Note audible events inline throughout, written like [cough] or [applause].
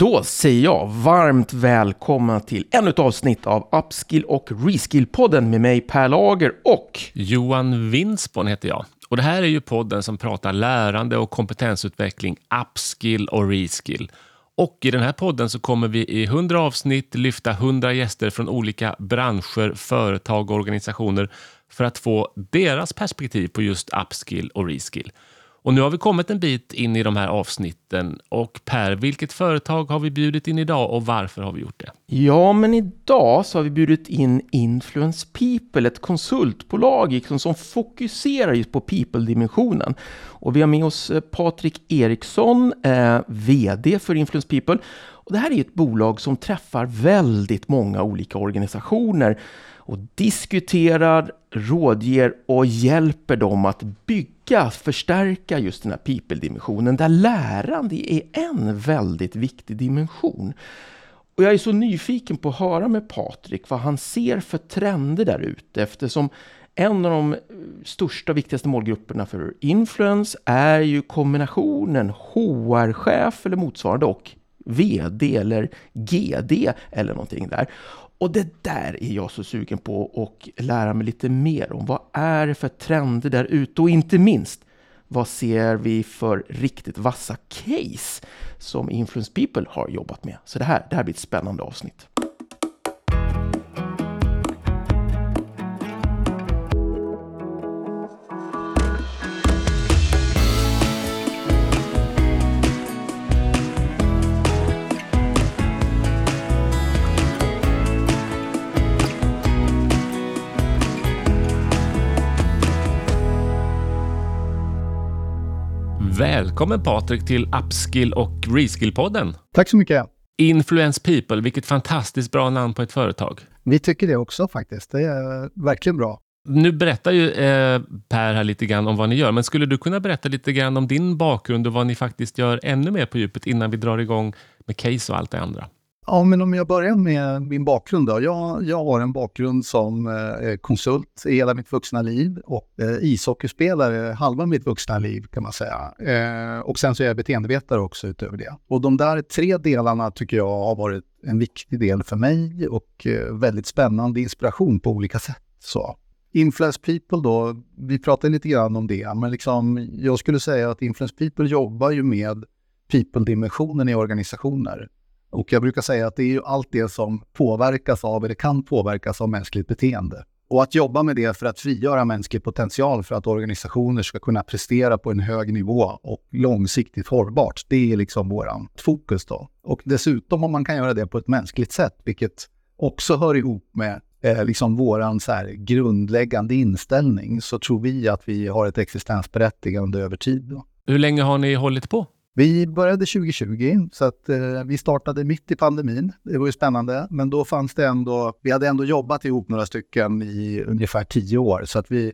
Då säger jag varmt välkomna till ännu ett avsnitt av Upskill och Reskill-podden med mig Per Lager och Johan Winsborn heter jag. Och det här är ju podden som pratar lärande och kompetensutveckling, upskill och reskill. Och i den här podden så kommer vi i 100 avsnitt lyfta 100 gäster från olika branscher, företag och organisationer för att få deras perspektiv på just upskill och reskill. Och nu har vi kommit en bit in i de här avsnitten. Och Per, vilket företag har vi bjudit in idag och varför har vi gjort det? Ja, men idag så har vi bjudit in Influence People, ett konsultbolag liksom, som fokuserar just på people-dimensionen. Och vi har med oss eh, Patrik Eriksson, eh, VD för Influence People. Och det här är ett bolag som träffar väldigt många olika organisationer och diskuterar, rådger och hjälper dem att bygga, förstärka just den här people-dimensionen där lärande är en väldigt viktig dimension. Och jag är så nyfiken på att höra med Patrik vad han ser för trender där ute eftersom en av de största och viktigaste målgrupperna för influens är ju kombinationen HR-chef eller motsvarande och VD eller GD eller någonting där. Och det där är jag så sugen på att lära mig lite mer om. Vad är det för trender där ute? Och inte minst, vad ser vi för riktigt vassa case som Influence People har jobbat med? Så det här, det här blir ett spännande avsnitt. Välkommen Patrik till Upskill och Reskill-podden. Tack så mycket. Influence People, vilket fantastiskt bra namn på ett företag. Vi tycker det också faktiskt. Det är verkligen bra. Nu berättar ju eh, Per här lite grann om vad ni gör, men skulle du kunna berätta lite grann om din bakgrund och vad ni faktiskt gör ännu mer på djupet innan vi drar igång med case och allt det andra? Ja, men om jag börjar med min bakgrund då. Jag, jag har en bakgrund som eh, konsult i hela mitt vuxna liv och eh, ishockeyspelare halva mitt vuxna liv kan man säga. Eh, och sen så är jag beteendevetare också utöver det. Och de där tre delarna tycker jag har varit en viktig del för mig och eh, väldigt spännande inspiration på olika sätt. Så. Influence People då, vi pratade lite grann om det, men liksom, jag skulle säga att Influence People jobbar ju med people-dimensionen i organisationer. Och jag brukar säga att det är ju allt det som påverkas av eller kan påverkas av mänskligt beteende. Och att jobba med det för att frigöra mänsklig potential för att organisationer ska kunna prestera på en hög nivå och långsiktigt hållbart, det är liksom våran fokus då. Och dessutom om man kan göra det på ett mänskligt sätt, vilket också hör ihop med eh, liksom våran så här grundläggande inställning, så tror vi att vi har ett existensberättigande över tid. Då. Hur länge har ni hållit på? Vi började 2020, så att eh, vi startade mitt i pandemin. Det var ju spännande, men då fanns det ändå, vi hade ändå jobbat ihop några stycken i ungefär tio år, så att vi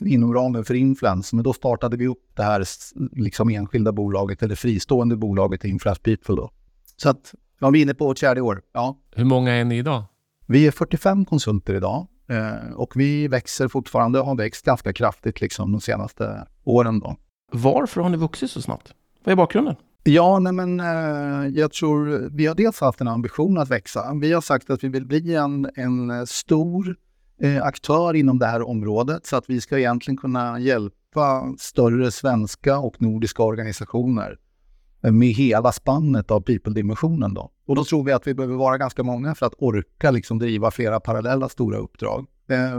inom ramen för Influence, men då startade vi upp det här liksom enskilda bolaget eller fristående bolaget Influence People då. Så att ja, vi är inne på ett fjärde år. Ja. Hur många är ni idag? Vi är 45 konsulter idag eh, och vi växer fortfarande och har växt ganska kraftigt liksom de senaste åren då. Varför har ni vuxit så snabbt? Vad är bakgrunden? Ja, nej men eh, jag tror vi har dels haft en ambition att växa. Vi har sagt att vi vill bli en, en eh, stor eh, aktör inom det här området så att vi ska egentligen kunna hjälpa större svenska och nordiska organisationer med hela spannet av people-dimensionen. Då. Och då tror vi att vi behöver vara ganska många för att orka liksom driva flera parallella stora uppdrag.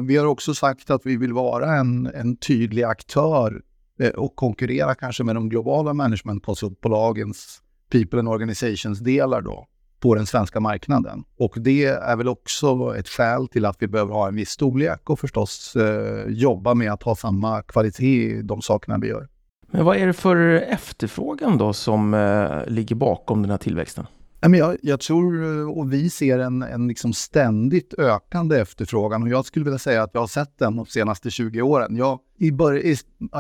Vi har också sagt att vi vill vara en, en tydlig aktör Eh, och konkurrera kanske med de globala managementkonsultbolagens people and organizations-delar då på den svenska marknaden. Och det är väl också ett skäl till att vi behöver ha en viss storlek och förstås eh, jobba med att ha samma kvalitet i de sakerna vi gör. Men vad är det för efterfrågan då som eh, ligger bakom den här tillväxten? Jag, jag tror eh, och vi ser en, en liksom ständigt ökande efterfrågan och jag skulle vilja säga att jag har sett den de senaste 20 åren. Jag, i, bör, i,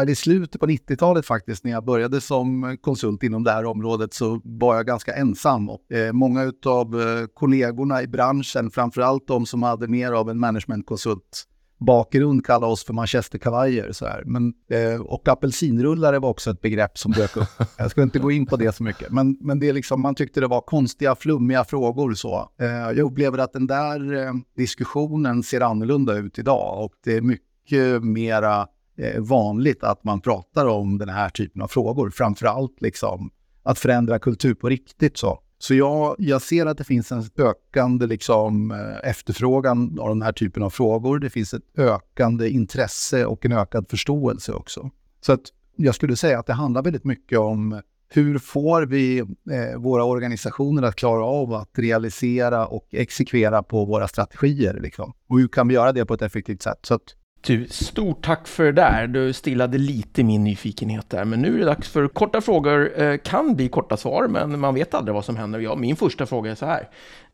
I slutet på 90-talet faktiskt, när jag började som konsult inom det här området, så var jag ganska ensam. Och, eh, många av eh, kollegorna i branschen, framförallt de som hade mer av en managementkonsult bakgrund kalla oss för manchesterkavajer. Så här. Men, eh, och apelsinrullare var också ett begrepp som dök upp. [laughs] Jag ska inte gå in på det så mycket. Men, men det är liksom, man tyckte det var konstiga, flummiga frågor. Så. Eh, jag upplever att den där eh, diskussionen ser annorlunda ut idag och det är mycket mera eh, vanligt att man pratar om den här typen av frågor. Framförallt liksom att förändra kultur på riktigt. så. Så jag, jag ser att det finns en ökande liksom, eh, efterfrågan av den här typen av frågor. Det finns ett ökande intresse och en ökad förståelse också. Så att jag skulle säga att det handlar väldigt mycket om hur får vi eh, våra organisationer att klara av att realisera och exekvera på våra strategier? Liksom? Och hur kan vi göra det på ett effektivt sätt? Så att du, stort tack för det där. Du stillade lite min nyfikenhet där. Men nu är det dags för korta frågor. Eh, kan bli korta svar, men man vet aldrig vad som händer. Ja, min första fråga är så här.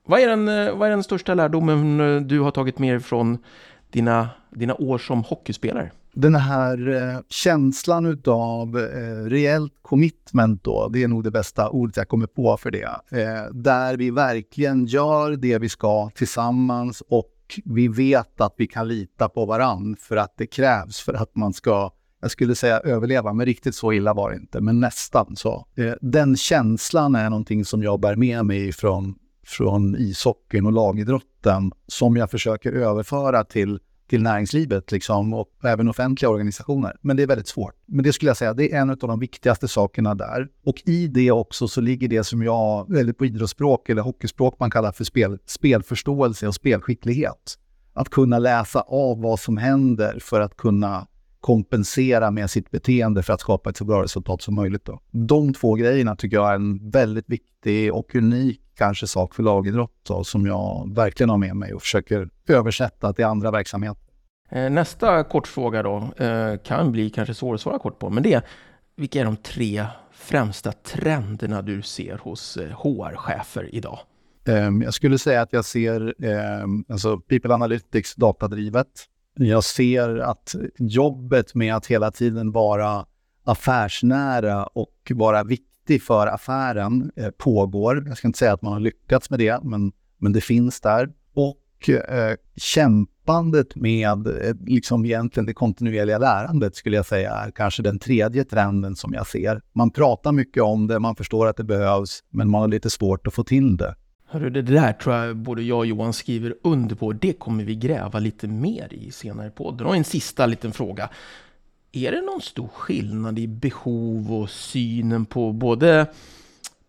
Vad är den, eh, vad är den största lärdomen eh, du har tagit med dig från dina, dina år som hockeyspelare? Den här eh, känslan utav eh, reellt commitment då, det är nog det bästa ordet jag kommer på för det. Eh, där vi verkligen gör det vi ska tillsammans och vi vet att vi kan lita på varann för att det krävs för att man ska, jag skulle säga överleva, men riktigt så illa var det inte, men nästan så. Eh, den känslan är någonting som jag bär med mig från, från ishockeyn och lagidrotten som jag försöker överföra till till näringslivet liksom, och även offentliga organisationer. Men det är väldigt svårt. Men det skulle jag säga, det är en av de viktigaste sakerna där. Och i det också så ligger det som jag, eller på idrottsspråk eller hockeyspråk man kallar för spel, spelförståelse och spelskicklighet. Att kunna läsa av vad som händer för att kunna kompensera med sitt beteende för att skapa ett så bra resultat som möjligt. Då. De två grejerna tycker jag är en väldigt viktig och unik kanske sak för lagidrott då, som jag verkligen har med mig och försöker översätta till andra verksamheter. Eh, nästa kortfråga då eh, kan bli kanske svår att svara kort på, men det är vilka är de tre främsta trenderna du ser hos HR-chefer eh, idag? Ehm, jag skulle säga att jag ser ehm, alltså People Analytics datadrivet. Jag ser att jobbet med att hela tiden vara affärsnära och vara viktig för affären eh, pågår. Jag ska inte säga att man har lyckats med det, men, men det finns där. Och eh, kämpandet med eh, liksom egentligen det kontinuerliga lärandet skulle jag säga är kanske den tredje trenden som jag ser. Man pratar mycket om det, man förstår att det behövs, men man har lite svårt att få till det. Hörru, det där tror jag både jag och Johan skriver under på. Det kommer vi gräva lite mer i senare i podden. Och en sista liten fråga. Är det någon stor skillnad i behov och synen på både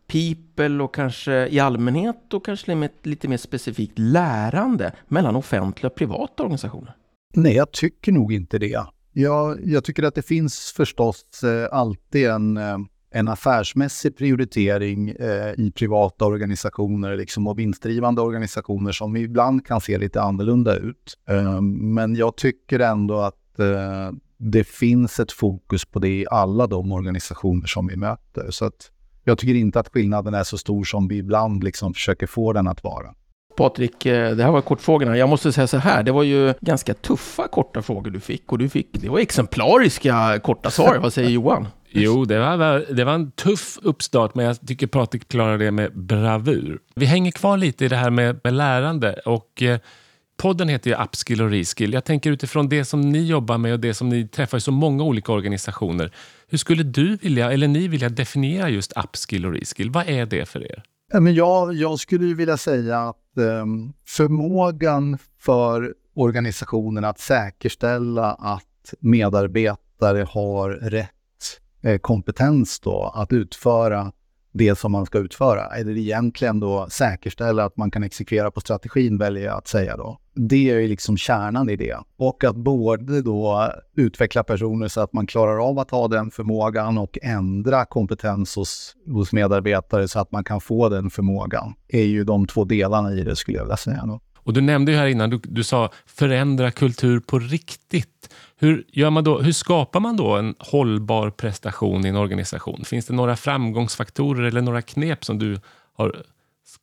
people och kanske i allmänhet och kanske lite mer specifikt lärande mellan offentliga och privata organisationer? Nej, jag tycker nog inte det. Jag, jag tycker att det finns förstås eh, alltid en, eh, en affärsmässig prioritering eh, i privata organisationer liksom, och vinstdrivande organisationer som ibland kan se lite annorlunda ut. Eh, men jag tycker ändå att eh, det finns ett fokus på det i alla de organisationer som vi möter. Så att jag tycker inte att skillnaden är så stor som vi ibland liksom försöker få den att vara. Patrik, eh, det här var kortfrågorna. Jag måste säga så här, det var ju ganska tuffa korta frågor du fick och du fick, det var exemplariska korta svar. Vad säger Johan? Jo, det var, det var en tuff uppstart, men jag tycker Patrik klarade det med bravur. Vi hänger kvar lite i det här med, med lärande och eh, podden heter ju Upskill och Reskill. Jag tänker utifrån det som ni jobbar med och det som ni träffar i så många olika organisationer. Hur skulle du vilja, eller ni vilja definiera just upskill och reskill? Vad är det för er? jag, jag skulle vilja säga att um, förmågan för organisationen att säkerställa att medarbetare har rätt Eh, kompetens då, att utföra det som man ska utföra. Eller egentligen då säkerställa att man kan exekvera på strategin, väljer jag att säga då. Det är ju liksom kärnan i det. Och att både då utveckla personer så att man klarar av att ha den förmågan och ändra kompetens hos, hos medarbetare så att man kan få den förmågan. är ju de två delarna i det skulle jag vilja säga. Då. Och du nämnde ju här innan, du, du sa förändra kultur på riktigt. Hur, gör man då, hur skapar man då en hållbar prestation i en organisation? Finns det några framgångsfaktorer eller några knep som du har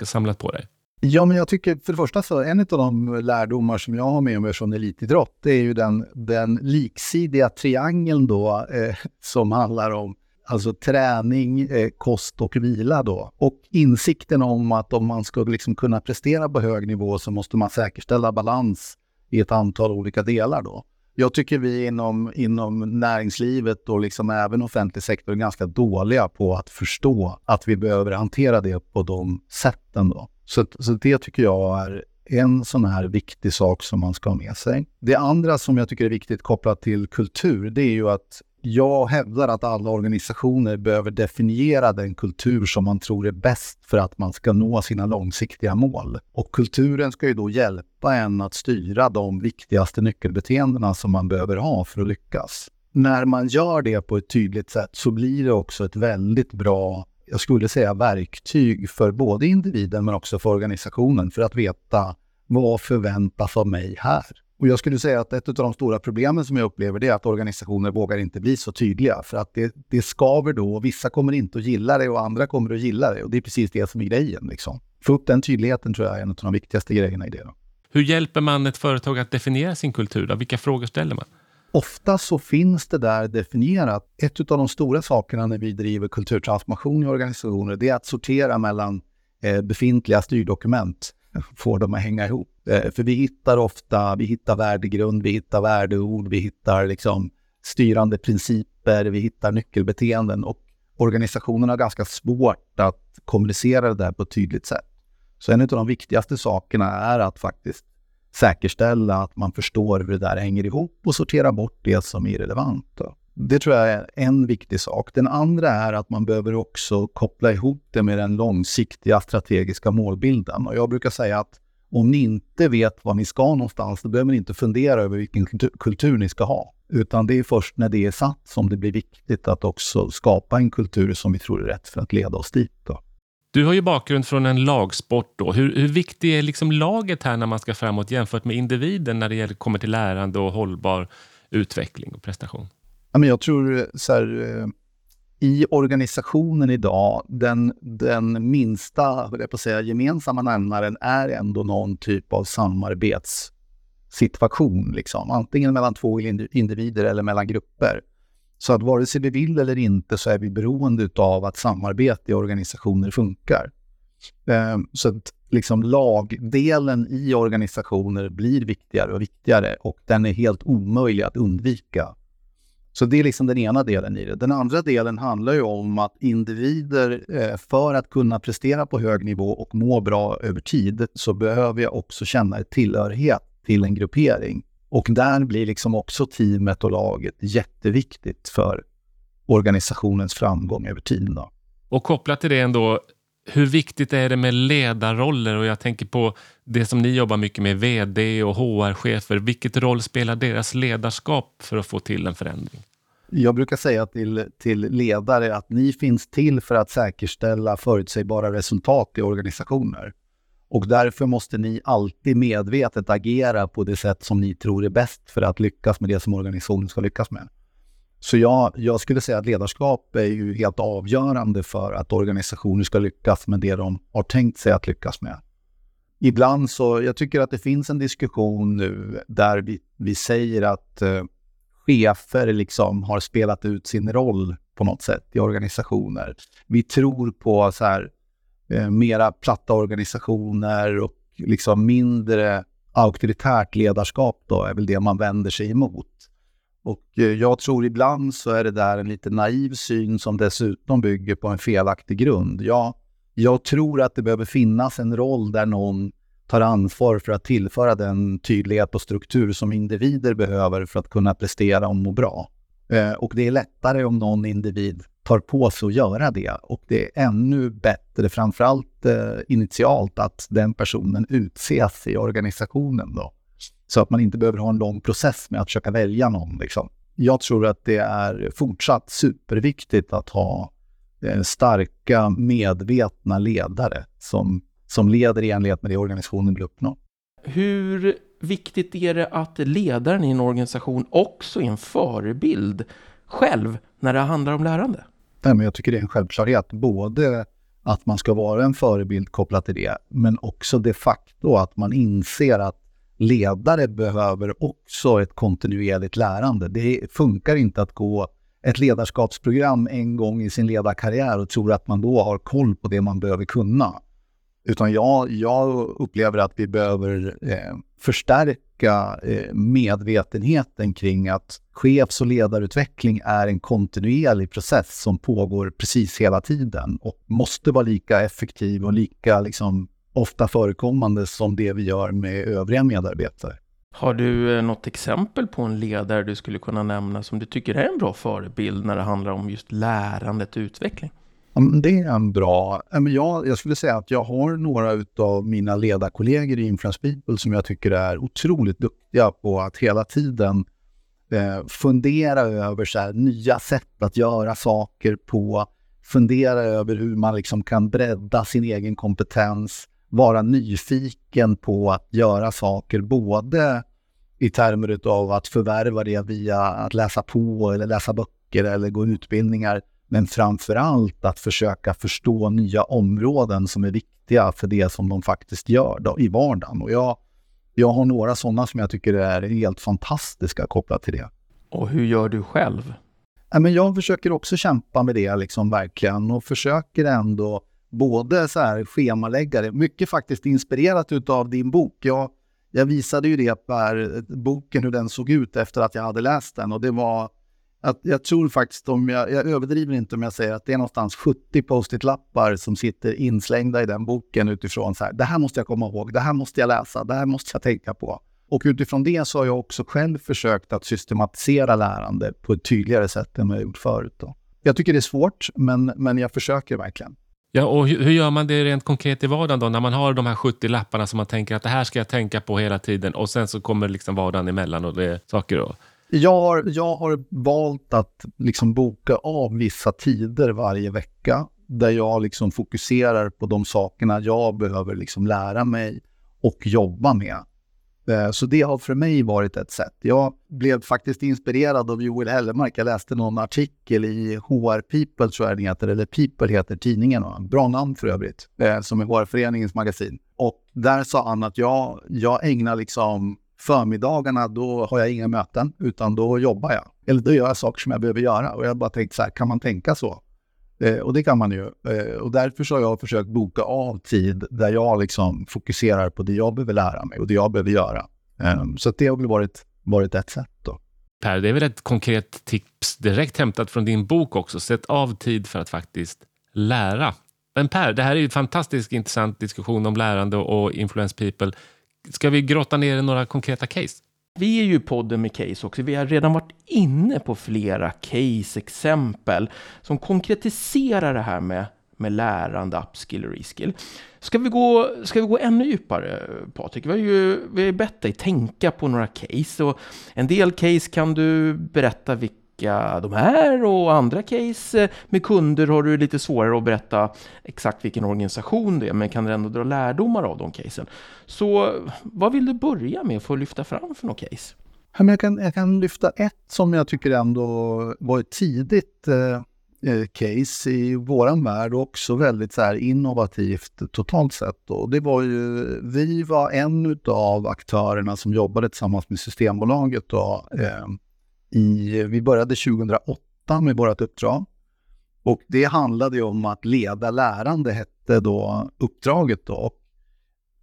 samlat på dig? Ja, men jag tycker för det första så en av de lärdomar som jag har med mig från elitidrott, det är ju den, den liksidiga triangeln då eh, som handlar om alltså träning, eh, kost och vila då. Och insikten om att om man ska liksom kunna prestera på hög nivå så måste man säkerställa balans i ett antal olika delar då. Jag tycker vi inom, inom näringslivet och liksom även offentlig sektor är ganska dåliga på att förstå att vi behöver hantera det på de sätten. Då. Så, så det tycker jag är en sån här viktig sak som man ska ha med sig. Det andra som jag tycker är viktigt kopplat till kultur, det är ju att jag hävdar att alla organisationer behöver definiera den kultur som man tror är bäst för att man ska nå sina långsiktiga mål. Och kulturen ska ju då hjälpa en att styra de viktigaste nyckelbeteendena som man behöver ha för att lyckas. När man gör det på ett tydligt sätt så blir det också ett väldigt bra, jag skulle säga verktyg för både individen men också för organisationen för att veta vad förväntas av mig här? Och jag skulle säga att ett av de stora problemen som jag upplever det är att organisationer vågar inte bli så tydliga. För att det, det skaver då och vissa kommer inte att gilla det och andra kommer att gilla det. Och det är precis det som är grejen. Liksom. Få upp den tydligheten tror jag är en av de viktigaste grejerna i det. Då. Hur hjälper man ett företag att definiera sin kultur? Då? Vilka frågor ställer man? Ofta så finns det där definierat. Ett av de stora sakerna när vi driver kulturtransformation i organisationer, det är att sortera mellan eh, befintliga styrdokument Få dem att hänga ihop. Eh, för vi hittar ofta, vi hittar värdegrund, vi hittar värdeord, vi hittar liksom styrande principer, vi hittar nyckelbeteenden och organisationerna har ganska svårt att kommunicera det där på ett tydligt sätt. Så en av de viktigaste sakerna är att faktiskt säkerställa att man förstår hur det där hänger ihop och sortera bort det som är irrelevant. Det tror jag är en viktig sak. Den andra är att man behöver också koppla ihop det med den långsiktiga strategiska målbilden. Och jag brukar säga att om ni inte vet var ni ska någonstans, då behöver ni inte fundera över vilken kultur ni ska ha. Utan det är först när det är satt som det blir viktigt att också skapa en kultur som vi tror är rätt för att leda oss dit. Då. Du har ju bakgrund från en lagsport. Då. Hur, hur viktigt är liksom laget här när man ska framåt jämfört med individen när det gäller, kommer till lärande och hållbar utveckling och prestation? Ja, men jag tror eh, så här, eh, i organisationen idag, den, den minsta jag på säga, gemensamma nämnaren är ändå någon typ av samarbetssituation. Liksom. Antingen mellan två individer eller mellan grupper. Så att vare sig vi vill eller inte så är vi beroende av att samarbete i organisationer funkar. Eh, så att liksom lagdelen i organisationer blir viktigare och viktigare och den är helt omöjlig att undvika så det är liksom den ena delen i det. Den andra delen handlar ju om att individer, eh, för att kunna prestera på hög nivå och må bra över tid, så behöver jag också känna ett tillhörighet till en gruppering. Och där blir liksom också teamet och laget jätteviktigt för organisationens framgång över tid. Då. Och kopplat till det ändå, hur viktigt är det med ledarroller? Och jag tänker på det som ni jobbar mycket med, VD och HR-chefer. Vilket roll spelar deras ledarskap för att få till en förändring? Jag brukar säga till, till ledare att ni finns till för att säkerställa förutsägbara resultat i organisationer. Och därför måste ni alltid medvetet agera på det sätt som ni tror är bäst för att lyckas med det som organisationen ska lyckas med. Så jag, jag skulle säga att ledarskap är ju helt avgörande för att organisationer ska lyckas med det de har tänkt sig att lyckas med. Ibland så, jag tycker att det finns en diskussion nu där vi, vi säger att eh, chefer liksom har spelat ut sin roll på något sätt i organisationer. Vi tror på så här, eh, mera platta organisationer och liksom mindre auktoritärt ledarskap då är väl det man vänder sig emot. Och eh, jag tror ibland så är det där en lite naiv syn som dessutom bygger på en felaktig grund. Jag, jag tror att det behöver finnas en roll där någon tar ansvar för att tillföra den tydlighet och struktur som individer behöver för att kunna prestera och må bra. Eh, och det är lättare om någon individ tar på sig att göra det. Och det är ännu bättre, framförallt eh, initialt, att den personen utses i organisationen. Då. Så att man inte behöver ha en lång process med att försöka välja någon. Liksom. Jag tror att det är fortsatt superviktigt att ha eh, starka, medvetna ledare som, som leder i enlighet med det organisationen vill uppnå. Hur viktigt är det att ledaren i en organisation också är en förebild själv när det handlar om lärande? Nej, men jag tycker det är en självklarhet. Både att man ska vara en förebild kopplat till det, men också de facto att man inser att ledare behöver också ett kontinuerligt lärande. Det funkar inte att gå ett ledarskapsprogram en gång i sin ledarkarriär och tro att man då har koll på det man behöver kunna. Utan jag, jag upplever att vi behöver eh, förstärka eh, medvetenheten kring att chefs och ledarutveckling är en kontinuerlig process som pågår precis hela tiden och måste vara lika effektiv och lika liksom, ofta förekommande som det vi gör med övriga medarbetare. Har du eh, något exempel på en ledare du skulle kunna nämna som du tycker är en bra förebild när det handlar om just lärandet och utveckling? Det är en bra... Jag, jag skulle säga att jag har några av mina ledarkollegor i Influence People som jag tycker är otroligt duktiga på att hela tiden eh, fundera över så här, nya sätt att göra saker på, fundera över hur man liksom kan bredda sin egen kompetens, vara nyfiken på att göra saker, både i termer av att förvärva det via att läsa på eller läsa böcker eller gå utbildningar, men framför allt att försöka förstå nya områden som är viktiga för det som de faktiskt gör då, i vardagen. Och jag, jag har några sådana som jag tycker är helt fantastiska kopplat till det. Och hur gör du själv? Ja, men jag försöker också kämpa med det liksom verkligen och försöker ändå både så här schemalägga det, mycket faktiskt inspirerat av din bok. Jag, jag visade ju det Per, boken hur den såg ut efter att jag hade läst den och det var att jag tror faktiskt, om jag, jag överdriver inte om jag säger att det är någonstans 70 post-it-lappar som sitter inslängda i den boken utifrån så här, det här måste jag komma ihåg, det här måste jag läsa, det här måste jag tänka på. Och utifrån det så har jag också själv försökt att systematisera lärande på ett tydligare sätt än vad jag gjort förut. Då. Jag tycker det är svårt, men, men jag försöker verkligen. Ja, och hur, gör man det rent konkret i vardagen då? När man har de här 70 lapparna som man tänker att det här ska jag tänka på hela tiden och sen så kommer liksom vardagen emellan och det är saker att jag har, jag har valt att liksom boka av vissa tider varje vecka där jag liksom fokuserar på de sakerna jag behöver liksom lära mig och jobba med. Eh, så det har för mig varit ett sätt. Jag blev faktiskt inspirerad av Joel Hellemark. Jag läste någon artikel i HR People, tror jag den heter, eller People heter tidningen. Bra namn för övrigt, eh, som är HR-föreningens magasin. Och där sa han att jag, jag ägnar liksom förmiddagarna, då har jag inga möten, utan då jobbar jag. Eller då gör jag saker som jag behöver göra. Och jag bara tänkt så här, kan man tänka så? Eh, och det kan man ju. Eh, och därför har jag försökt boka av tid där jag liksom fokuserar på det jag behöver lära mig och det jag behöver göra. Eh, så det har väl varit, varit ett sätt då. Per, det är väl ett konkret tips direkt hämtat från din bok också. Sätt av tid för att faktiskt lära. Men Per, det här är ju en fantastiskt intressant diskussion om lärande och influence people. Ska vi grotta ner i några konkreta case? Vi är ju podden med case också. Vi har redan varit inne på flera case-exempel som konkretiserar det här med, med lärande, upskill och reskill. Ska vi, gå, ska vi gå ännu djupare, Patrik? Vi har ju vi har bett dig tänka på några case. Och en del case kan du berätta vilka vilka de är och andra case eh, med kunder har du lite svårare att berätta exakt vilken organisation det är men kan ändå dra lärdomar av de casen. Så vad vill du börja med för att lyfta fram för något case? Jag kan, jag kan lyfta ett som jag tycker ändå var ett tidigt eh, eh, case i våran värld och också väldigt så här innovativt totalt sett. Och det var ju, vi var en av aktörerna som jobbade tillsammans med Systembolaget då, eh, i, vi började 2008 med vårt uppdrag. Och det handlade ju om att leda lärande, hette då uppdraget. Då.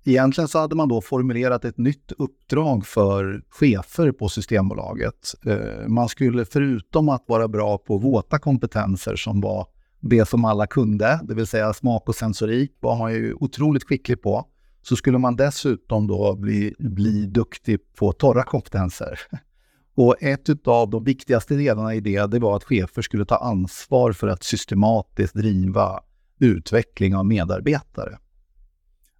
Egentligen så hade man då formulerat ett nytt uppdrag för chefer på Systembolaget. Eh, man skulle förutom att vara bra på våta kompetenser som var det som alla kunde, det vill säga smak och sensorik, var man ju otroligt skicklig på, så skulle man dessutom då bli, bli duktig på torra kompetenser. [laughs] Och ett av de viktigaste delarna i det, det var att chefer skulle ta ansvar för att systematiskt driva utveckling av medarbetare.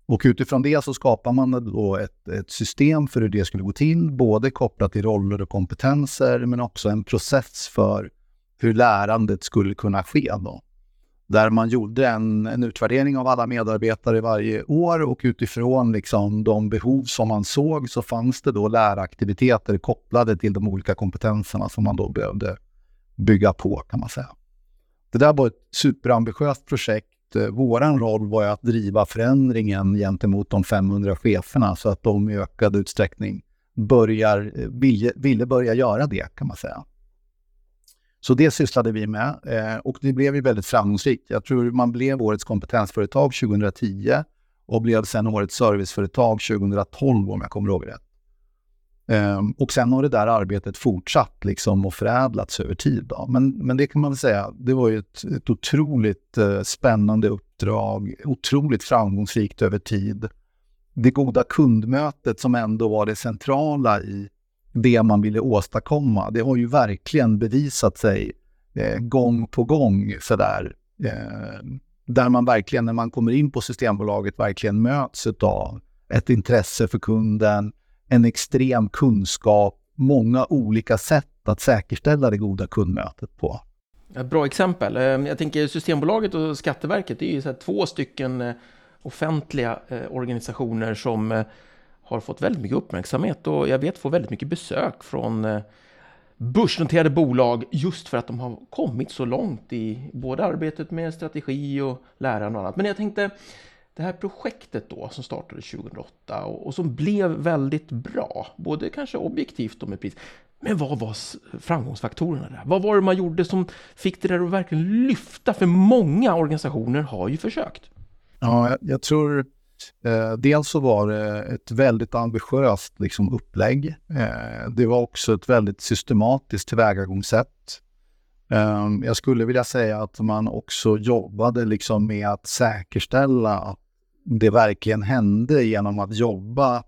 Och utifrån det så skapar man då ett, ett, system för hur det skulle gå till, både kopplat till roller och kompetenser, men också en process för hur lärandet skulle kunna ske. Då där man gjorde en, en, utvärdering av alla medarbetare varje år och utifrån liksom de behov som man såg så fanns det då läraktiviteter kopplade till de olika kompetenserna som man då behövde bygga på kan man säga. Det där var ett superambitiöst projekt. Eh, Vår roll var att driva förändringen gentemot de 500 cheferna så att de i ökad utsträckning börjar, eh, ville, ville börja göra det kan man säga. Så det sysslade vi med eh, och det blev ju väldigt framgångsrikt. Jag tror man blev årets kompetensföretag 2010 och blev sen årets serviceföretag 2012 om jag kommer ihåg rätt. Ehm, och sen har det där arbetet fortsatt liksom och förädlats över tid. Då. Men, men det kan man väl säga, det var ju ett, ett otroligt eh, spännande uppdrag, otroligt framgångsrikt över tid. Det goda kundmötet som ändå var det centrala i det man ville åstadkomma, det har ju verkligen bevisat sig eh, gång på gång sådär. Eh, där man verkligen, när man kommer in på Systembolaget, verkligen möts av ett intresse för kunden, en extrem kunskap, många olika sätt att säkerställa det goda kundmötet på. Ett Bra exempel. Ehm, jag tänker Systembolaget och Skatteverket, det är ju så två stycken eh, offentliga eh, organisationer som eh, har fått väldigt mycket uppmärksamhet och jag vet får väldigt mycket besök från eh, börsnoterade bolag just för att de har kommit så långt i både arbetet med strategi och lärande och annat. Men jag tänkte, det här projektet då som startade 2008 och, och, som blev väldigt bra, både kanske objektivt och med pris. Men vad var framgångsfaktorerna där? Vad var det man gjorde som fick det där att verkligen lyfta? För många organisationer har ju försökt. Ja, jag, jag tror eh, dels så var det ett väldigt ambitiöst liksom, upplägg. Eh, det var också ett väldigt systematiskt tillvägagångssätt. Eh, jag skulle vilja säga att man också jobbade liksom med att säkerställa att det verkligen hände genom att jobba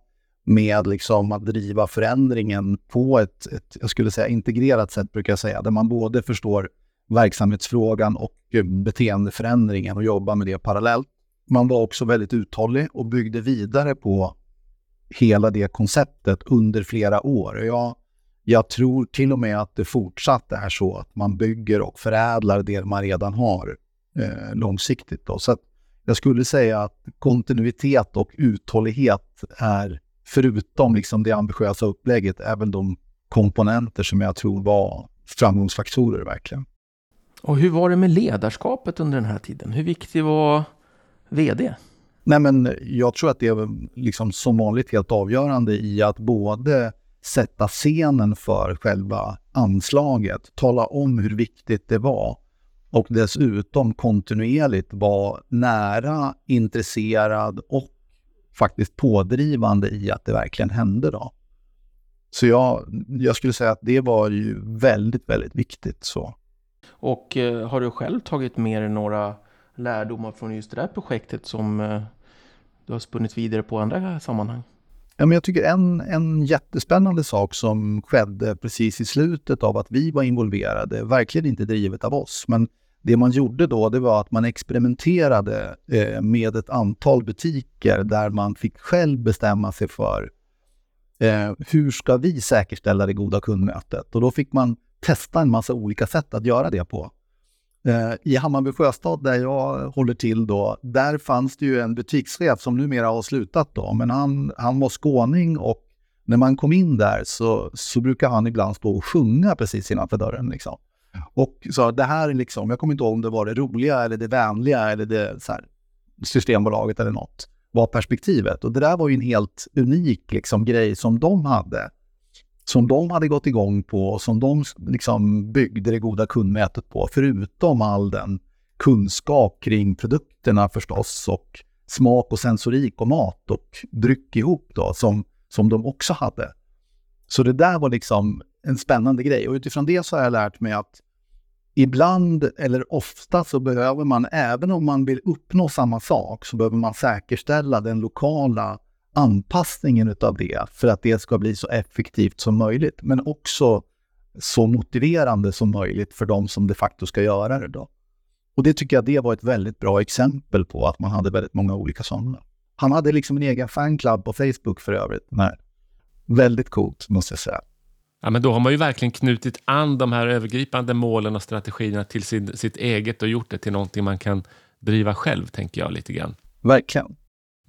med liksom att driva förändringen på ett, ett, jag skulle säga integrerat sätt, brukar jag säga, där man både förstår verksamhetsfrågan och beteendeförändringen och jobbar med det parallellt. Man var också väldigt uthållig och byggde vidare på hela det konceptet under flera år. Jag, jag tror till och med att det fortsatt är så att man bygger och förädlar det man redan har eh, långsiktigt. Då. Så jag skulle säga att kontinuitet och uthållighet är, förutom liksom det ambitiösa upplägget, är väl de komponenter som jag tror var framgångsfaktorer verkligen. Och hur var det med ledarskapet under den här tiden? Hur viktig var VD? Nej, men jag tror att det är liksom som vanligt helt avgörande i att både sätta scenen för själva anslaget, tala om hur viktigt det var och dessutom kontinuerligt vara nära, intresserad och faktiskt pådrivande i att det verkligen hände. Då. Så jag, jag skulle säga att det var ju väldigt, väldigt viktigt. så. Och eh, har du själv tagit med dig några lärdomar från just det där projektet som eh, du har spunnit vidare på andra sammanhang? Ja, men jag tycker en, en jättespännande sak som skedde precis i slutet av att vi var involverade, verkligen inte drivet av oss, men det man gjorde då det var att man experimenterade eh, med ett antal butiker där man fick själv bestämma sig för eh, hur ska vi säkerställa det goda kundmötet? Och då fick man testa en massa olika sätt att göra det på. Eh, I Hammarby Sjöstad där jag håller till då, där fanns det ju en butikschef som numera har slutat då, men han, han var skåning och när man kom in där så, så brukar han ibland stå och sjunga precis innanför dörren. Liksom. Och så det här är liksom, jag kommer inte ihåg om det var det roliga eller det vänliga eller det så här, Systembolaget eller något, var perspektivet. Och det där var ju en helt unik liksom, grej som de hade. Som de hade gått igång på och som de liksom byggde det goda kundmätet på. Förutom all den kunskap kring produkterna förstås och smak och sensorik och mat och dryck ihop då som, som de också hade. Så det där var liksom en spännande grej och utifrån det så har jag lärt mig att ibland eller ofta så behöver man, även om man vill uppnå samma sak, så behöver man säkerställa den lokala anpassningen av det för att det ska bli så effektivt som möjligt, men också så motiverande som möjligt för de som de facto ska göra det. Då. Och det tycker jag det var ett väldigt bra exempel på att man hade väldigt många olika sådana. Han hade liksom en egen fanclub på Facebook för övrigt. Nej. Väldigt coolt måste jag säga. Ja, men då har man ju verkligen knutit an de här övergripande målen och strategierna till sin, sitt eget och gjort det till någonting man kan driva själv, tänker jag lite grann. Verkligen.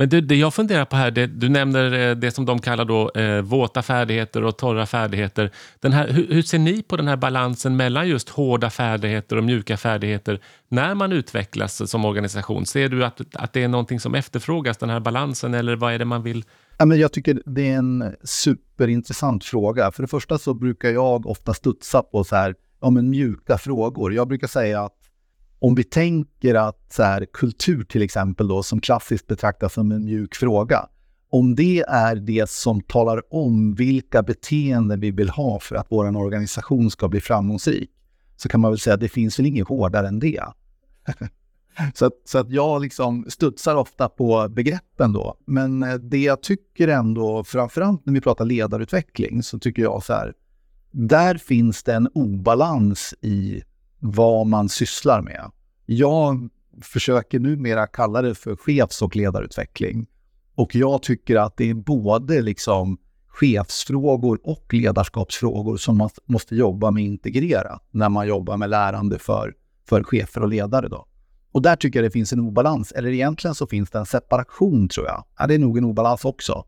Men det, det jag funderar på här, det, du nämner eh, det som de kallar då eh, våta färdigheter och torra färdigheter. Den här, hur, hur, ser ni på den här balansen mellan just hårda färdigheter och mjuka färdigheter när man utvecklas som organisation? Ser du att, att det är någonting som efterfrågas, den här balansen, eller vad är det man vill Ja, men jag tycker det är en superintressant fråga. För det första så brukar jag ofta studsa på så här, ja, men mjuka frågor. Jag brukar säga att om vi tänker att så här, kultur till exempel då, som klassiskt betraktas som en mjuk fråga. om det är det som talar om vilka beteenden vi vill ha för att vår organisation ska bli framgångsrik, så kan man väl säga att det finns väl inget hårdare än det. [laughs] så, att, så att jag liksom studsar ofta på begreppen då. Men eh, det jag tycker ändå, framförallt när vi pratar ledarutveckling, så tycker jag så här, där finns det en obalans i vad man sysslar med. Jag försöker numera kalla det för chefs och ledarutveckling. Och jag tycker att det är både liksom chefsfrågor och ledarskapsfrågor som man måste jobba med integrerat när man jobbar med lärande för, för chefer och ledare. Då. Och där tycker jag det finns en obalans, eller egentligen så finns det en separation tror jag. Ja, det är nog en obalans också.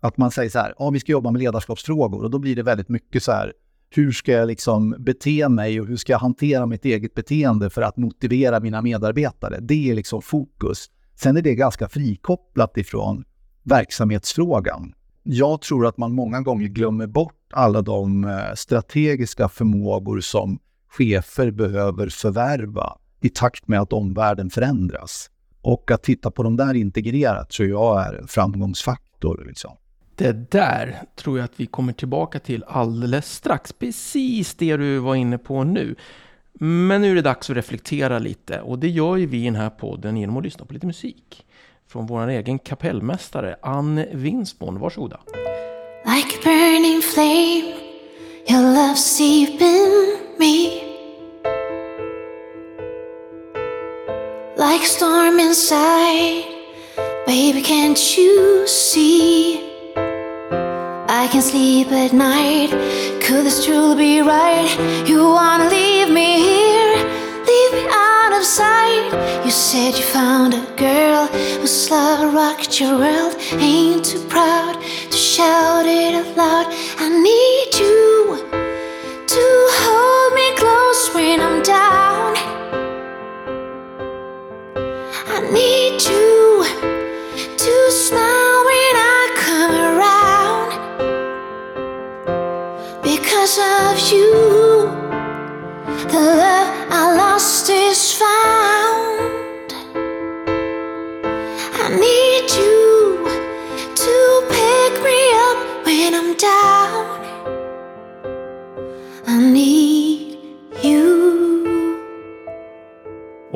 Att man säger så här, ja vi ska jobba med ledarskapsfrågor och då blir det väldigt mycket så här, hur ska jag liksom bete mig och hur ska jag hantera mitt eget beteende för att motivera mina medarbetare? Det är liksom fokus. Sen är det ganska frikopplat ifrån verksamhetsfrågan. Jag tror att man många gånger glömmer bort alla de eh, strategiska förmågor som chefer behöver förvärva i takt med att omvärlden förändras. Och att titta på de där integrerat tror jag är en framgångsfaktor. Liksom. Det där tror jag att vi kommer tillbaka till alldeles strax. Precis det du var inne på nu. Men nu är det dags att reflektera lite och det gör ju vi i den här podden genom att lyssna på lite musik. Från vår egen kapellmästare Ann Winsborn. Varsågoda. Like a burning flame Your love seep in me Like storm inside Baby can't you see I can sleep at night. Could this truly be right? You wanna leave me here, leave me out of sight. You said you found a girl whose love rocked your world. Ain't too proud to shout it out loud. I need you to hold me close when I'm down.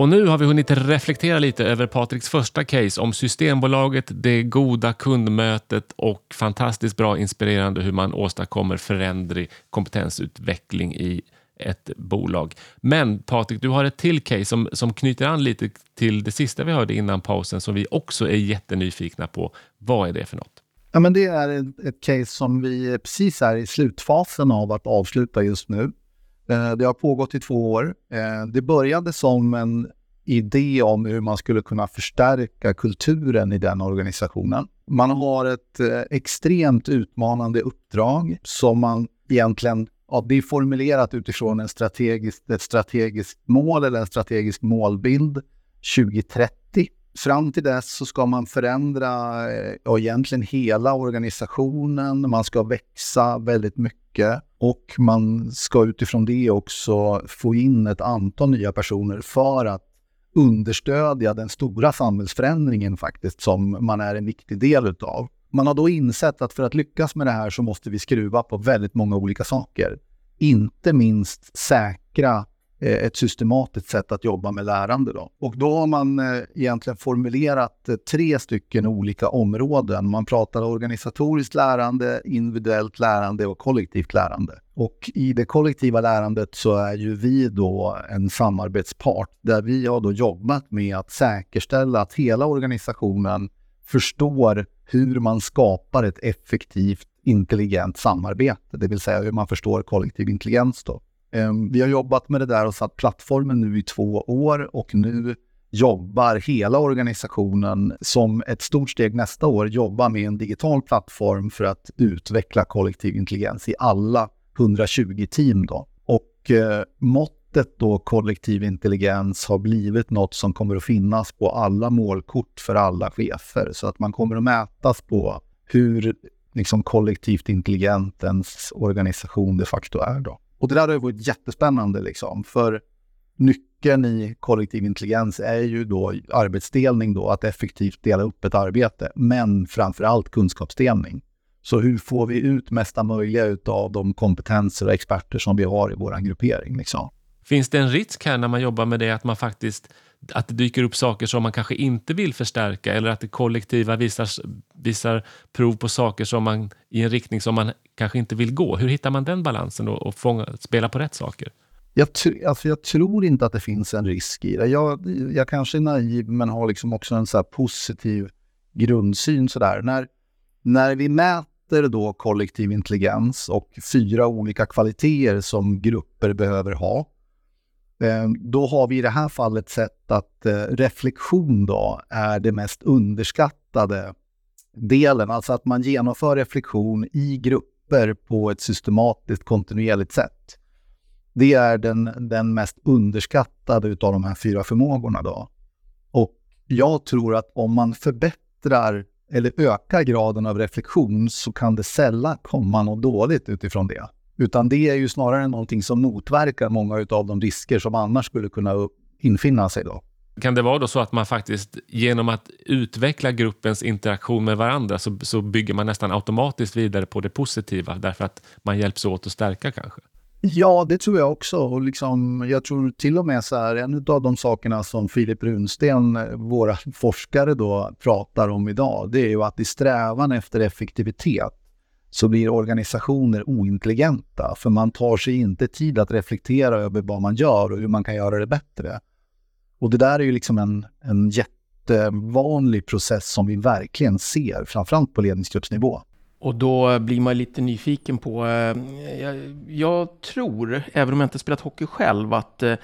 Och nu har vi hunnit reflektera lite över Patriks första case om Systembolaget, det goda kundmötet och fantastiskt bra inspirerande hur man åstadkommer förändring, kompetensutveckling i ett bolag. Men Patrik, du har ett till case som, som knyter an lite till det sista vi hörde innan pausen som vi också är jättenyfikna på. Vad är det för något? Ja, men det är ett, ett case som vi precis är i slutfasen av att avsluta just nu. Eh, det har pågått i två år. Eh, det började som en idé om hur man skulle kunna förstärka kulturen i den organisationen. Man har ett eh, extremt utmanande uppdrag som man egentligen Ja, det är formulerat utifrån en strategisk, ett strategiskt mål eller en strategisk målbild 2030. Fram till dess så ska man förändra ja, egentligen hela organisationen. Man ska växa väldigt mycket. Och man ska utifrån det också få in ett antal nya personer för att understödja den stora samhällsförändringen faktiskt som man är en viktig del utav. Man har då insett att för att lyckas med det här så måste vi skruva på väldigt många olika saker. Inte minst säkra Eh, ett systematiskt sätt att jobba med lärande. Då. Och då har man eh, egentligen formulerat eh, tre stycken olika områden. Man pratar organisatoriskt lärande, individuellt lärande och kollektivt lärande. Och i det kollektiva lärandet så är ju vi då en samarbetspart där vi har då jobbat med att säkerställa att hela organisationen förstår hur man skapar ett effektivt intelligent samarbete, det vill säga hur man förstår kollektiv intelligens. Då. Ehm, vi har jobbat med det där och satt plattformen nu i två år och nu jobbar hela organisationen som ett stort steg nästa år jobbar med en digital plattform för att utveckla kollektiv intelligens i alla 120 team. Då. Och eh, måttet då kollektiv intelligens har blivit något som kommer att finnas på alla målkort för alla chefer. Så att man kommer att mätas på hur liksom, kollektivt intelligent ens organisation de facto är. Då. Och det där har ju varit jättespännande liksom, för nyckeln i kollektiv intelligens är ju då arbetsdelning då, att effektivt dela upp ett arbete, men framför allt kunskapsdelning. Så hur får vi ut mesta möjliga av de kompetenser och experter som vi har i vår gruppering? Liksom? Finns det en risk här när man jobbar med det att man faktiskt att det dyker upp saker som man kanske inte vill förstärka eller att det kollektiva visar, visar prov på saker som man, i en riktning som man kanske inte vill gå. Hur hittar man den balansen och, och fånga, spela på rätt saker? Jag, alltså jag tror inte att det finns en risk i det. Jag, jag kanske är naiv men har liksom också en så positiv grundsyn. Så där. När, när vi mäter då kollektiv intelligens och fyra olika kvaliteter som grupper behöver ha Eh, då har vi i det här fallet sett att eh, reflektion då är det mest underskattade delen. Alltså att man genomför reflektion i grupper på ett systematiskt kontinuerligt sätt. Det är den, den mest underskattade av de här fyra förmågorna. Då. Och jag tror att om man förbättrar eller ökar graden av reflektion så kan det sällan komma något dåligt utifrån det. Utan det är ju snarare någonting som motverkar många av de risker som annars skulle kunna infinna sig då. Kan det vara då så att man faktiskt genom att utveckla gruppens interaktion med varandra så, så bygger man nästan automatiskt vidare på det positiva därför att man hjälps åt att stärka kanske? Ja, det tror jag också. Och liksom, jag tror till och med så här, en av de sakerna som Filip Runsten, våra forskare då, pratar om idag, det är ju att i strävan efter effektivitet så blir organisationer ointelligenta, för man tar sig inte tid att reflektera över vad man gör och hur man kan göra det bättre. Och det där är ju liksom en, en jättevanlig process som vi verkligen ser, framförallt på ledningsgruppsnivå. Och då blir man lite nyfiken på, eh, jag, jag, tror, även om jag inte spelat hockey själv, att eh,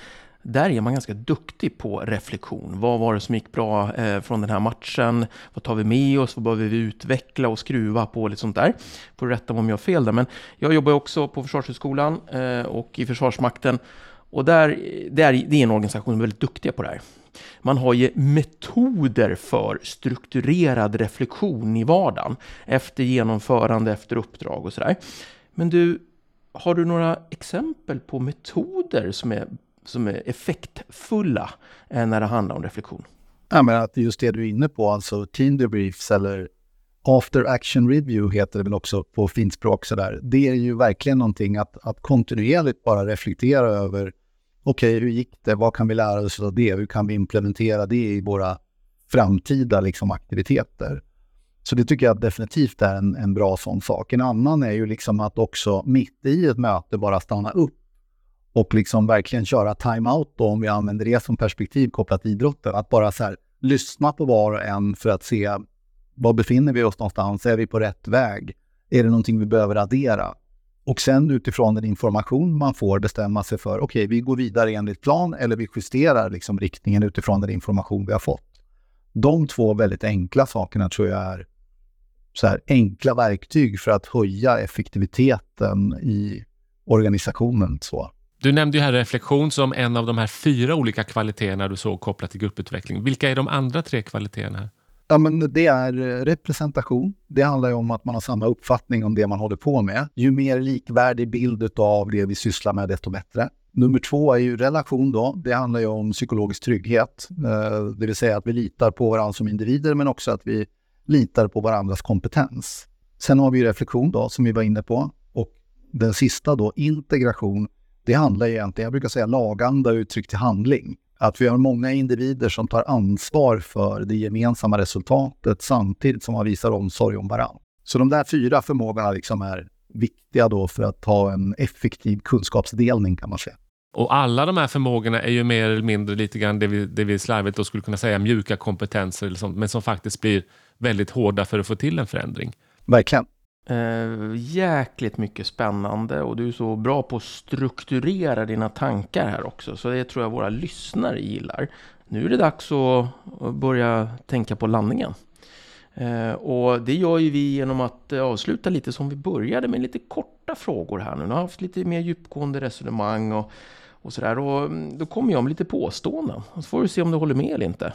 där är man ganska duktig på reflektion. Vad var det som gick bra eh, från den här matchen? Vad tar vi med oss? Vad behöver vi utveckla och skruva på? Lite sånt där. Får rätta om jag har fel där. Men jag jobbar också på Försvarshögskolan eh, och i Försvarsmakten. Och där, där, det är en organisation som är väldigt duktiga på det här. Man har ju metoder för strukturerad reflektion i vardagen. Efter genomförande, efter uppdrag och sådär. Men du, har du några exempel på metoder som är som är effektfulla eh, när det handlar om reflektion. Ja, men att just det du är inne på, alltså team debriefs eller after action review heter det väl också på fint språk sådär. Det är ju verkligen någonting att, att kontinuerligt bara reflektera över okej, okay, hur gick det? Vad kan vi lära oss av det? Hur kan vi implementera det i våra framtida liksom, aktiviteter? Så det tycker jag definitivt är en, en bra sån sak. En annan är ju liksom att också mitt i ett möte bara stanna upp och liksom verkligen köra time-out då, om vi använder det som perspektiv kopplat till idrotten. Att bara så här, lyssna på var och en för att se var befinner vi oss någonstans? Är vi på rätt väg? Är det någonting vi behöver addera? Och sen utifrån den information man får bestämma sig för, okej, okay, vi går vidare enligt plan eller vi justerar liksom riktningen utifrån den information vi har fått. De två väldigt enkla sakerna tror jag är så här, enkla verktyg för att höja effektiviteten i organisationen. Så. Du nämnde ju här reflektion som en av de här fyra olika kvaliteterna du såg kopplat till grupputveckling. Vilka är de andra tre kvaliteterna? Ja, men det är eh, representation. Det handlar ju om att man har samma uppfattning om det man håller på med. Ju mer likvärdig bild av det vi sysslar med, desto bättre. Nummer två är ju relation då. Det handlar ju om psykologisk trygghet, eh, det vill säga att vi litar på varandra som individer, men också att vi litar på varandras kompetens. Sen har vi reflektion då, som vi var inne på. Och den sista då, integration det handlar egentligen, jag brukar säga laganda uttryckt till handling. Att vi har många individer som tar ansvar för det gemensamma resultatet samtidigt som man visar omsorg om varandra. Så de där fyra förmågorna liksom är viktiga då för att ha en effektiv kunskapsdelning kan man säga. Och alla de här förmågorna är ju mer eller mindre lite grann det vi, det vi slarvigt då skulle kunna säga mjuka kompetenser eller sånt, men som faktiskt blir väldigt hårda för att få till en förändring. Verkligen. Eh, jäkligt mycket spännande och du är så bra på att strukturera dina tankar här också. Så det tror jag våra lyssnare gillar. Nu är det dags att börja tänka på landningen. Eh, och det gör ju vi genom att eh, avsluta lite som vi började med lite korta frågor här nu. Nu har haft lite mer djupgående resonemang och, och sådär. Och mm, då kommer jag med lite påståenden. Så får du se om du håller med eller inte.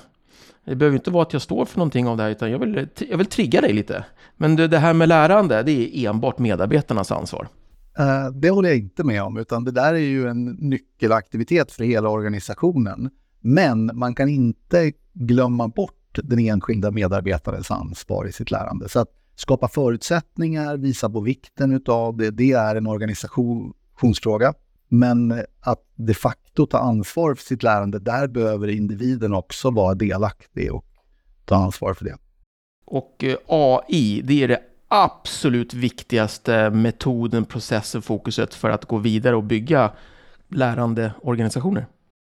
Det behöver inte vara att jag står för någonting av det här, utan jag vill, jag vill trigga dig lite. Men det, det här med lärande, det är enbart medarbetarnas ansvar. Eh, det håller jag inte med om, utan det där är ju en nyckelaktivitet för hela organisationen. Men man kan inte glömma bort den enskilda medarbetarens ansvar i sitt lärande. Så att skapa förutsättningar, visa på vikten av det, det är en organisationsfråga. Men att de facto ta ansvar för sitt lärande, där behöver individen också vara delaktig och ta ansvar för det. Och eh, AI, det är det absolut viktigaste metoden, processen, fokuset för att gå vidare och bygga lärande organisationer?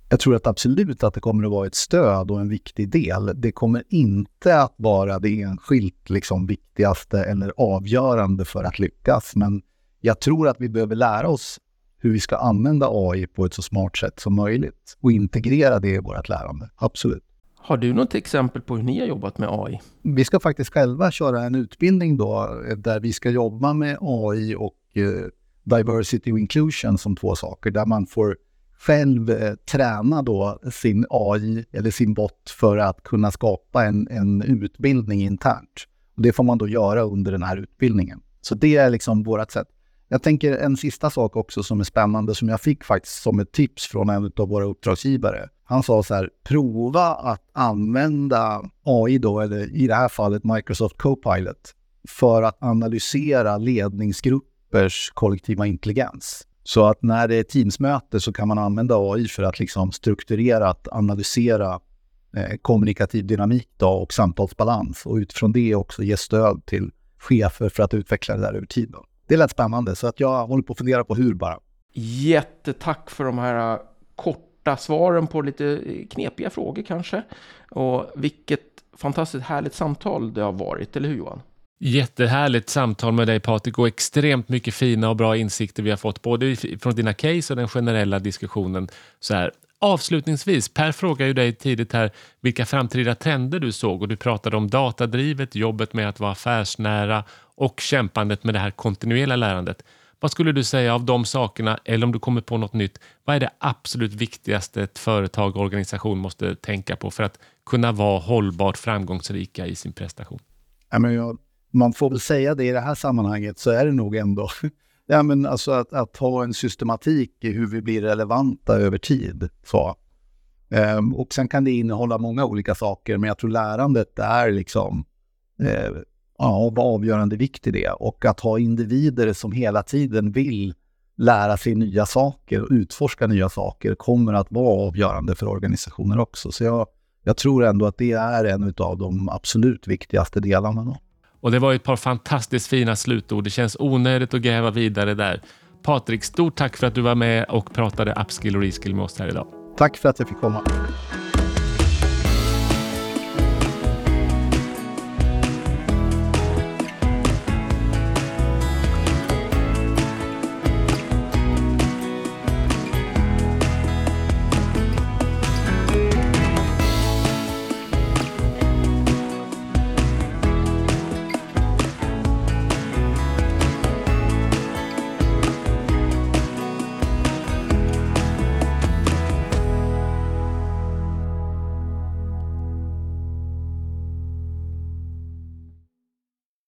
Jag tror att absolut att det kommer att vara ett stöd och en viktig del. Det kommer inte att vara det enskilt liksom viktigaste eller avgörande för att lyckas. Men jag tror att vi behöver lära oss hur vi ska använda AI på ett så smart sätt som möjligt och integrera det i vårt lärande. Absolut. Har du något exempel på hur ni har jobbat med AI? Vi ska faktiskt själva köra en utbildning då där vi ska jobba med AI och eh, diversity och inclusion som två saker där man får själv eh, träna då sin AI eller sin bot för att kunna skapa en, en utbildning internt. Och det får man då göra under den här utbildningen. Så det är liksom vårt sätt. Jag tänker en sista sak också som är spännande som jag fick faktiskt som ett tips från en av våra uppdragsgivare. Han sa så här, prova att använda AI då, eller i det här fallet Microsoft Copilot, för att analysera ledningsgruppers kollektiva intelligens. Så att när det är Teamsmöte så kan man använda AI för att liksom strukturerat analysera eh, kommunikativ dynamik då och samtalsbalans och utifrån det också ge stöd till chefer för att utveckla det där över tid. Då. Det lät spännande så att jag håller på att fundera på hur bara. Jättetack för de här äh, korta svaren på lite knepiga frågor kanske. Och vilket fantastiskt härligt samtal det har varit, eller hur Johan? Jättehärligt samtal med dig Patrik och extremt mycket fina och bra insikter vi har fått både från dina case och den generella diskussionen. Så här, avslutningsvis, Per frågade ju dig tidigt här vilka framtida trender du såg och du pratade om datadrivet, jobbet med att vara affärsnära och kämpandet med det här kontinuerliga lärandet. Vad skulle du säga av de sakerna, eller om du kommer på något nytt, vad är det absolut viktigaste ett företag och organisation måste tänka på för att kunna vara hållbart framgångsrika i sin prestation? Ja, men jag, man får väl säga det i det här sammanhanget så är det nog ändå [laughs] ja, men alltså att, att ha en systematik i hur vi blir relevanta över tid. Så. Ehm, och sen kan det innehålla många olika saker, men jag tror lärandet är liksom eh, av avgörande vikt i det. Och att ha individer som hela tiden vill lära sig nya saker och utforska nya saker kommer att vara avgörande för organisationer också. Så jag, jag tror ändå att det är en av de absolut viktigaste delarna. Då. Och det var ett par fantastiskt fina slutord. Det känns onödigt att gräva vidare där. Patrik, stort tack för att du var med och pratade upskill och reskill med oss här idag. Tack för att jag fick komma.